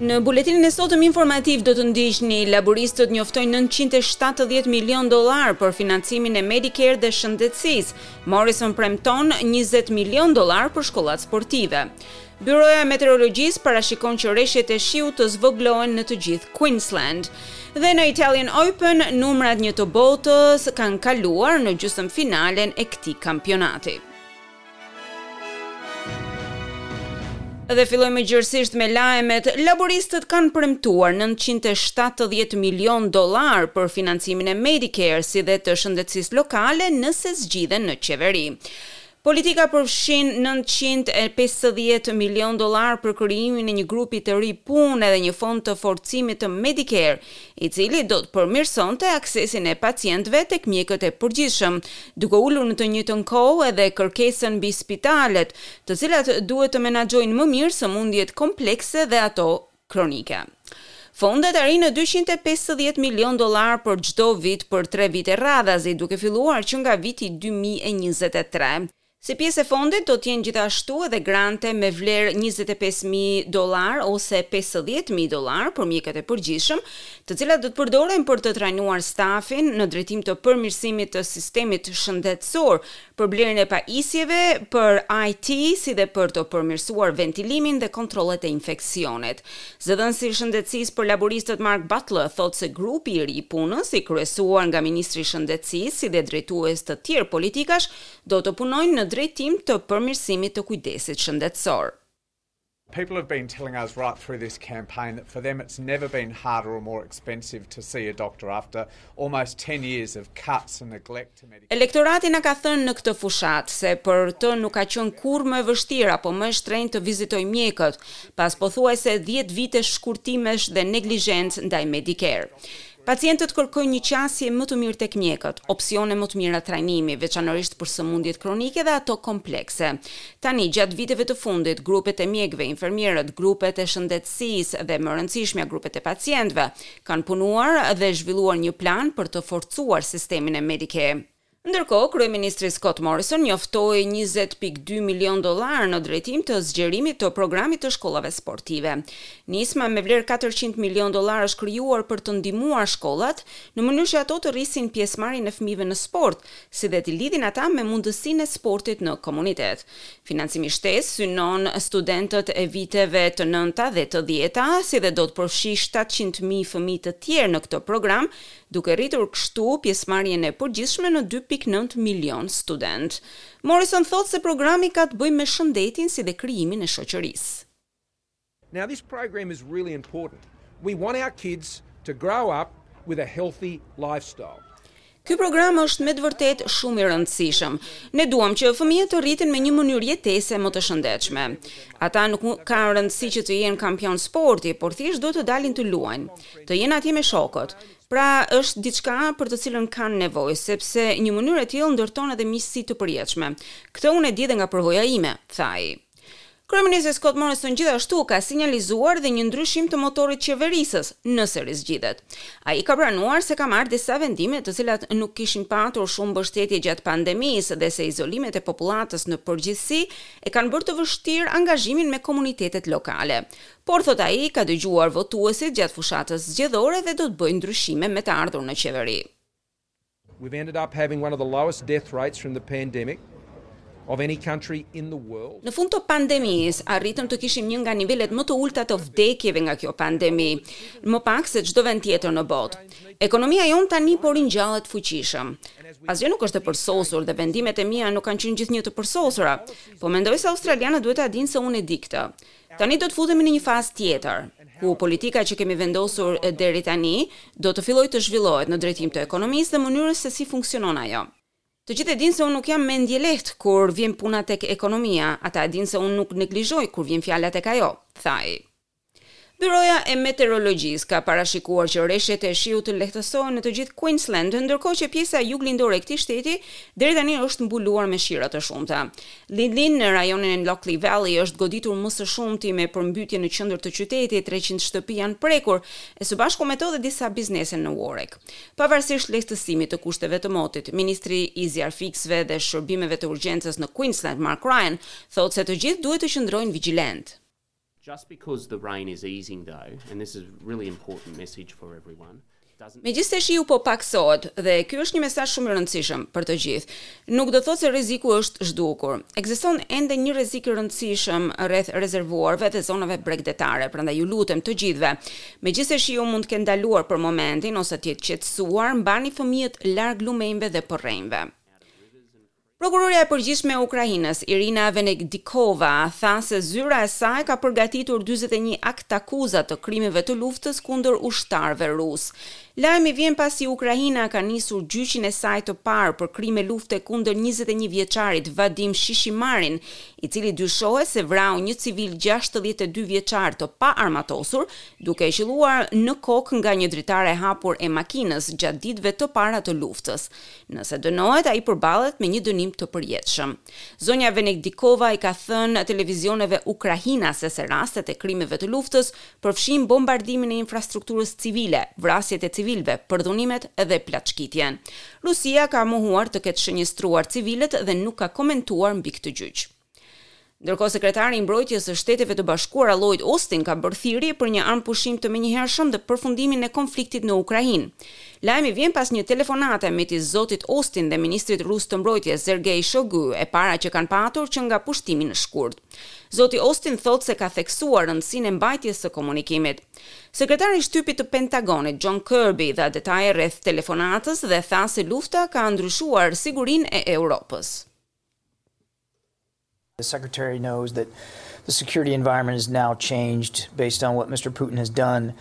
Në buletinin e sotëm informativ do të ndiqni laburistët njoftojnë 970 milion dollar për financimin e Medicare dhe shëndetësisë. Morrison premton 20 milion dollar për shkollat sportive. Byroja e Meteorologjisë parashikon që reshjet e shiut të zvogëlohen në të gjithë Queensland. Dhe në Italian Open, numrat një të botës kanë kaluar në gjysmëfinalen e këtij kampionati. Dhe fillojmë gjerësisht me lajmet. Laburistët kanë premtuar 970 milion dollar për financimin e Medicare si dhe të shëndetësisë lokale nëse zgjidhen në qeveri. Politika përfshin nëntëqind e pesëdhjetë milion dollar për krijimin e një grupi të ri punë edhe një fond të forcimit të Medicare, i cili do të përmirësonte aksesin e pacientëve tek mjekët e përgjithshëm, duke ulur në të njëjtën kohë edhe kërkesën mbi spitalet, të cilat duhet të menaxhojnë më mirë sëmundjet komplekse dhe ato kronike. Fondet arrijnë në dyqind e pesëdhjetë milion dollar për çdo vit për tre vite radhazi, duke filluar që nga viti dy mijë e njëzet e tre. Si pjesë e fondit do të jenë gjithashtu edhe grante me vlerë njëzet e pesë mijë dollarë ose pesëdhjetë mijë dollarë për mjekët e përgjithshëm, të cilat do të përdoren për të trajnuar stafin në drejtim të përmirësimit të sistemit shëndetësor, për blerjen e pajisjeve për IT si dhe për të përmirësuar ventilimin dhe kontrollet e infeksionit. Zëdhënësi i shëndetësisë për laburistët Mark Butler thotë se grupi i ri punës, i kryesuar nga ministri i Shëndetësisë si dhe drejtues të tjerë politikash, do të punojnë në drejtim të përmirësimit të kujdesit shëndetësor. People have been telling us right through this campaign that for them it's never been harder or more expensive to see a doctor after almost 10 years of cuts and neglect to Medicare. Elektorati na ka thënë në këtë fushatë se për të nuk ka qenë kurrë më e vështirë apo më e shtrenjtë të vizitojë mjekët pas pothuajse 10 vitesh shkurtimesh dhe neglizhencë ndaj Medicare. Pacientët kërkojnë një qasje më të mirë tek mjekët, opsione më të mira trajnimi, veçanërisht për sëmundjet kronike dhe ato komplekse. Tani, gjatë viteve të fundit, grupet e mjekëve, infermierët, grupet e shëndetësisë dhe më e rëndësishmja grupet e pacientëve, kanë punuar dhe zhvilluar një plan për të forcuar sistemin e Medicare. Ndërkohë, kryeministri Scott Morrison njoftoi njëzet pikë dy milion dollar në drejtim të zgjerimit të programit të shkollave sportive. Nisma me vlerë katërqind milion dollar është krijuar për të ndihmuar shkollat në mënyrë që ato të rrisin pjesëmarrjen e fëmijëve në sport, si dhe t'i lidhin ata me mundësinë e sportit në komunitet. Financimi shtesë synon studentët e viteve të nënta dhe të dhjeta, si dhe do të përfshijë shtatëqind mijë fëmijë të tjerë në këtë program, duke rritur kështu pjesëmarrjen e përgjithshme në dy pikë nëntë milionë studentë. Morrison thotë se programi ka të bëjë me shëndetin si dhe krijimin e shoqërisë. Now this program is really important. We want our kids to grow up with a healthy lifestyle. Ky program është me të vërtetë shumë i rëndësishëm. Ne duam që fëmijët të rriten me një mënyrë jetese më të shëndetshme. Ata nuk kanë rëndësi që të jenë kampion sporti, por thjesht duhet të dalin të luajnë. të jenë atje me shokët. Pra, është diçka për të cilën kanë nevojë, sepse një mënyrë e tillë ndërton edhe miqësi të përjetshme. Këtë unë e di dhe nga përvoja ime, tha ai. Kryeministri Scott Morrison gjithashtu ka sinjalizuar dhe një ndryshim të motorit qeverisës, nëse rizgjidhet. Ai ka pranuar se ka marrë disa vendime të cilat nuk kishin patur shumë mbështetje gjatë pandemisë dhe se izolimet e popullatës në përgjithësi e kanë bërë të vështirë angazhimin me komunitetet lokale, Por, thotë ai, ka dëgjuar votuesit gjatë fushatës zgjedhore dhe do të bëjë ndryshime me të ardhur në Qeveri. Në fund të pandemisë, arritëm të kishim një nga nivelet më të ulëta të vdekjeve nga kjo pandemi, më pak se çdo vend tjetër në botë. Ekonomia jonë tani po ringjallet fuqishëm. Asgjë nuk është e përsosur dhe vendimet e mia nuk kanë qenë gjithnjë të përsosura. Po mendoj se australianët duhet ta dinë se unë e di këtë. Tani do të futemi në një fazë tjetër, ku politika që kemi vendosur deri tani do të fillojë të zhvillohet në drejtim të ekonomisë dhe mënyrës se si funksionon ajo. Të gjithë e dinë se unë nuk jam mendjelehtë kur vjen puna tek ekonomia, ata e dinë se unë nuk neglizhoj kur vjen fjala tek ajo, tha ai. Byroja e Meteorologjisë ka parashikuar që reshjet e shiut të lehtësohen në të gjithë Queensland, ndërkohë që pjesa juglindore e këtij shteti deri tani është mbuluar me shira të shumta. Laidley në rajonin e Lockyer Valley është goditur më së shumti me përmbytje në qendër të qytetit, treqind shtëpi janë prekur, e së bashku me to dhe disa biznese në Warwick. Pavarësisht lehtësimit të kushteve të motit, ministri i Zjarrfikësve dhe Shërbimeve të Urgjencës në Queensland, Mark Ryan, thotë se të gjithë duhet të qëndrojnë vigjilentë. Megjithëse shiu po pakësohet, dhe ky është një mesazh shumë i rëndësishëm për të gjithë, nuk do të thotë se rreziku është zhdukur. Ekziston ende një rrezik i rëndësishëm rreth rezervuarve dhe zonave bregdetare, prandaj ju lutem të gjithëve, megjithëse shiu mund të ketë ndaluar për momentin ose të jetë qetësuar, mbani fëmijët larg lumenjve dhe përrenjve. Prokurorja e Përgjithshme e Ukrainës, Irina Venedikova, tha se zyra e saj ka përgatitur dyzet e një aktakuza të krimeve të luftës kundër ushtarëve rusë. Lajmi vjen pasi Ukraina ka nisur gjyqin e saj të parë për krime lufte kundër njëzet e një vjeçarit Vadim Shishimarin, i cili dyshohet se vrau një civil gjashtëdhjetë e dy vjeçar të paarmatosur, duke e qëlluar në kokë nga një dritare e hapur e makinës gjatë ditëve të para të luftës. Nëse dënohet, ai përballet me një dënim të përjetshëm. Zonja Venedikova i ka thënë televizioneve ukrainase se se rastet e krimeve të luftës përfshijnë bombardimin e infrastrukturës civile, vrasjet e civilëve, përdhunimet dhe plaçkitjen. Rusia ka mohuar të ketë shënjestruar civilët dhe nuk ka komentuar mbi këtë gjyq. Ndërkohë Sekretari i Mbrojtjes së Shteteve të Bashkuara Lloyd Austin ka bërë thirrje për një armëpushim të menjëhershëm dhe përfundimin e konfliktit në Ukrainë. Lajmi vjen pas një telefonate midis zotit Austin dhe ministrit rus të Mbrojtjes, Sergei Shoigu, e para që kanë patur që nga pushtimi në shkurt. Zoti Austin thotë se ka theksuar rëndësinë e mbajtjes së komunikimit. Sekretari i Shtypit të Pentagonit, John Kirby, dha detaje rreth telefonatës dhe tha se lufta ka ndryshuar sigurinë e Europës. The secretary knows that the security environment is now changed based on what Mister Putin has done.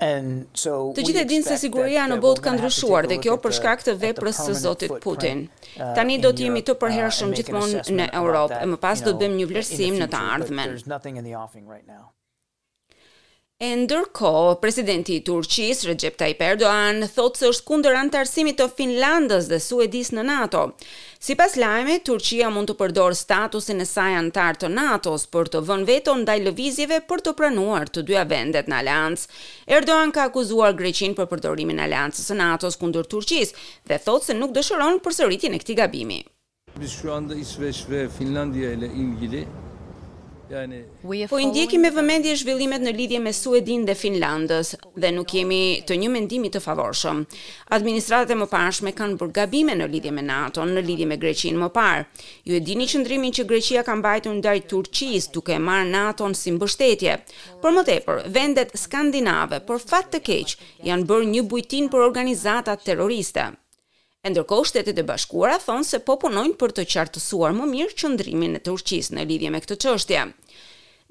Të gjithë e dinë se siguria në botë ka ndryshuar dhe kjo për shkak të veprës së zotit Putin. Uh, Tani do të jemi të uh, përhershëm gjithmonë në Europë e më pas do të bëjmë një vlerësim në të ardhmen. E ndërkohë, presidenti i Turqisë, Recep Tayyip Erdogan, thotë se është kundër anëtarësimit të Finlandës dhe Suedisë në NATO. Sipas lajmeve, Turqia mund të përdorë statusin e saj anëtar të NATO-s për të vënë veto ndaj lëvizjeve për të pranuar të dyja vendet në aleancë. Erdogan ka akuzuar Greqinë për përdorimin e aleancës së NATO-s kundër Turqisë dhe thotë se nuk dëshiron përsëritjen e këtij gabimi. Biz şu anda İsveç ve Finlandiya ile ilgili yani Po i ndjekim me vëmendje zhvillimet në lidhje me Suedinë dhe Finlandës dhe nuk jemi të një mendimi të favorshëm. Administratat e mëparshme kanë bërë gabime në lidhje me NATO-n, në lidhje me Greqinë më parë. Ju e dini qëndrimin që Greqia ka mbajtur ndaj Turqisë, duke marrë NATO-n si mbështetje. Për më tepër, vendet skandinave, për fat të keq, janë bërë një bujtinë për organizata terroriste. E ndërkohë Shtetet e Bashkuara thonë se po punojnë për të qartësuar më mirë qëndrimin e Turqisë në lidhje me këtë çështje.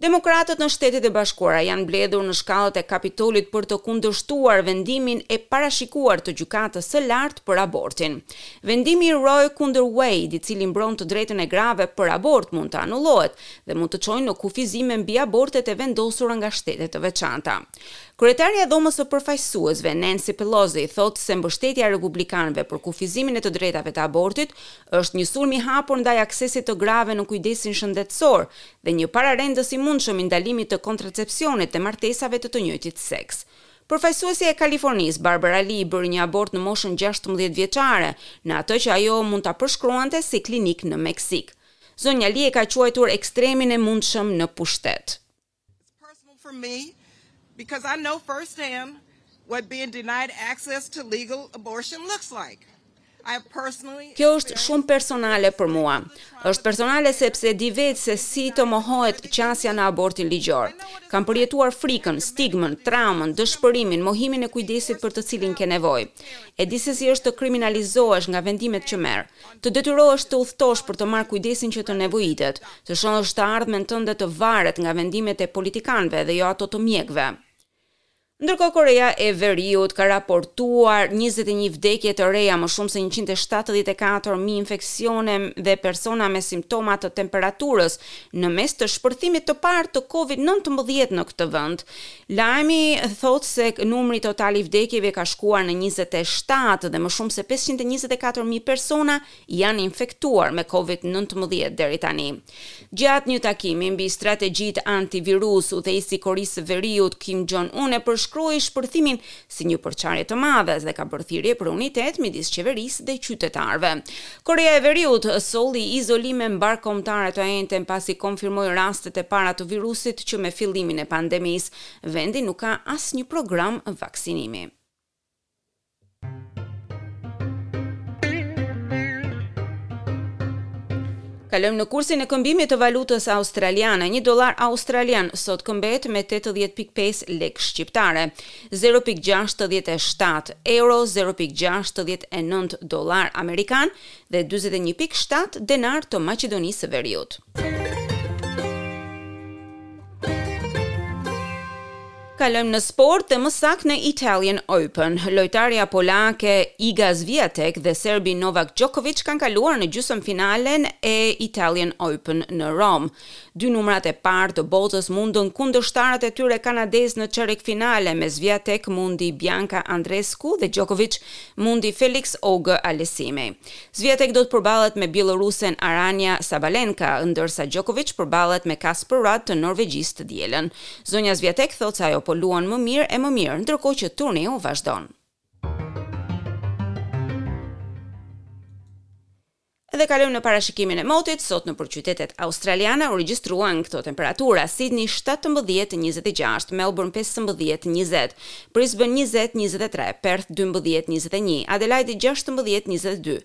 Demokratët në Shtetet e Bashkuara janë mbledhur në shkallët e Kapitolit për të kundërshtuar vendimin e parashikuar të Gjykatës së Lartë për abortin. Vendimi i Roe kundër Wade, i cili mbron të drejtën e grave për abort mund të anullohet dhe mund të çojë në kufizime mbi abortet e vendosura nga shtete të veçanta. Kryetarja e Dhomës së Përfaqësuesve, Nancy Pelosi, thotë se mbështetja e republikanëve për kufizimin e të drejtave të abortit është një sulm i hapur ndaj aksesit të grave në kujdesin shëndetësor dhe një pararendës i mundshëm i ndalimit të kontracepsionit dhe martesave të të njëjtit seks. Përfaqësuesja e Kalifornisë, Barbara Lee, bëri një abort në moshën gjashtëmbëdhjetë vjeçare, në atë që ajo mund ta përshkruante si klinikë në Meksikë. Zonja Lee e ka quajtur ekstremin e mundshëm në pushtet. It's personal for me because I know firsthand what being denied access to legal abortion looks like. Kjo është shumë personale për mua. Është personale sepse di vetë se si të mohohet qasja në abortin ligjor. Kam përjetuar frikën, stigmën, traumën, dëshpërimin, mohimin e kujdesit për të cilin ke nevojë. E di se si është të kriminalizohesh nga vendimet që merr. Të detyrohesh të udhëtosh për të marrë kujdesin që të nevojitet, të shohësh të ardhmen tënde të varet nga vendimet e politikanëve dhe jo ato të mjekëve. Ndërkohë Koreja e Veriut ka raportuar njëzet e një vdekje të reja, më shumë se njëqind e shtatëdhjetë e katër mijë infeksione dhe persona me simptoma të temperaturës në mes të shpërthimit të parë të Covid nëntëmbëdhjetë në këtë vend, Lajmi thotë se numri total i vdekjeve ka shkuar në njëzet e shtatë dhe më shumë se pesëqind e njëzet e katër mijë persona janë infektuar me Covid nëntëmbëdhjetë deri tani. Gjatë një takimi mbi strategjitë antivirus, udhëheqësi i Koresë së Veriut, Kim Jong-un e përshkroi shpërthimin si një përçarje të madhe dhe ka bërë thirrje për unitet midis qeverisë dhe qytetarëve. Koreja e Veriut solli izolime mbarëkombëtare të enjten pasi konfirmoi rastet e para të virusit që me fillimin e pandemisë. Vendi nuk ka asnjë program vaksinimi. Kalojmë në kursin e këmbimit të valutës australiane. Një dollar australian sot këmbehet me 80.5 lekë shqiptare. zero pikë gjashtëdhjetë e shtatë euro, zero pikë gjashtëdhjetë e nëntë dollarë amerikanë dhe dyzet e një pikë shtatë denarë të Maqedonisë së Veriut. Kalojmë në sport dhe më saktë në Italian Open. Lojtarja polake Iga Swiatek dhe serbi Novak Djokovic kanë kaluar në gjysmëfinalen e Italian Open në Romë. Dy numrat e parë të botës mundën kundërshtarët e tyre kanadezë në çerekfinale me Swiatek mundi Bianca Andreescu dhe Djokovic mundi Felix Auger-Aliassime. Swiatek do të përballet me bjellorusen Aryna Sabalenka, ndërsa Djokovic përballet me Casper Ruud të Norvegjisë të dielën. Zonja Swiatek thotë se ajo po luan më mirë e më mirë, ndërkohë që turneu vazhdon. Edhe kalojmë në parashikimin e motit, sot nëpër qytetet australiane u regjistruan këto temperatura, Sidni shtatëmbëdhjetë, njëzet e gjashtë, Melburn pesëmbëdhjetë, njëzet, Brisbën njëzet, njëzet e tre, Perth dymbëdhjetë, njëzet e një, Adelaide gjashtëmbëdhjetë, njëzet e dy,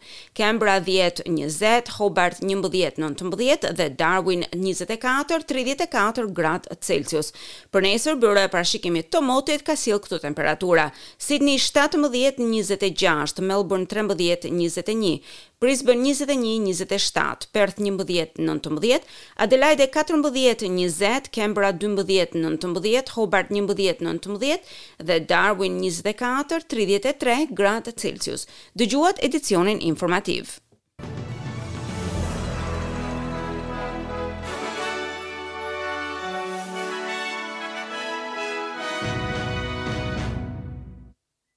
Kembra dhjetë, njëzet, Hobart njëmbëdhjetë, nëntëmbëdhjetë dhe Darwin njëzet e katër, tridhjetë e katër gradë celcius. Për nesër Byroja e Parashikimit të Motit ka sjellë këto temperatura, Sidni shtatëmbëdhjetë, njëzet e gjashtë, Melburn trembëdhjetë, njëzet e një, Brisbane njëzet e një njëzet e shtatë, Perth njëmbëdhjetë nëntëmbëdhjetë, Adelaide katërmbëdhjetë njëzet, Canberra dymbëdhjetë nëntëmbëdhjetë, Hobart njëmbëdhjetë nëntëmbëdhjetë dhe Darwin njëzet e katër tridhjetë e tre gradë Celsius. Dëgjuat edicionin informativ.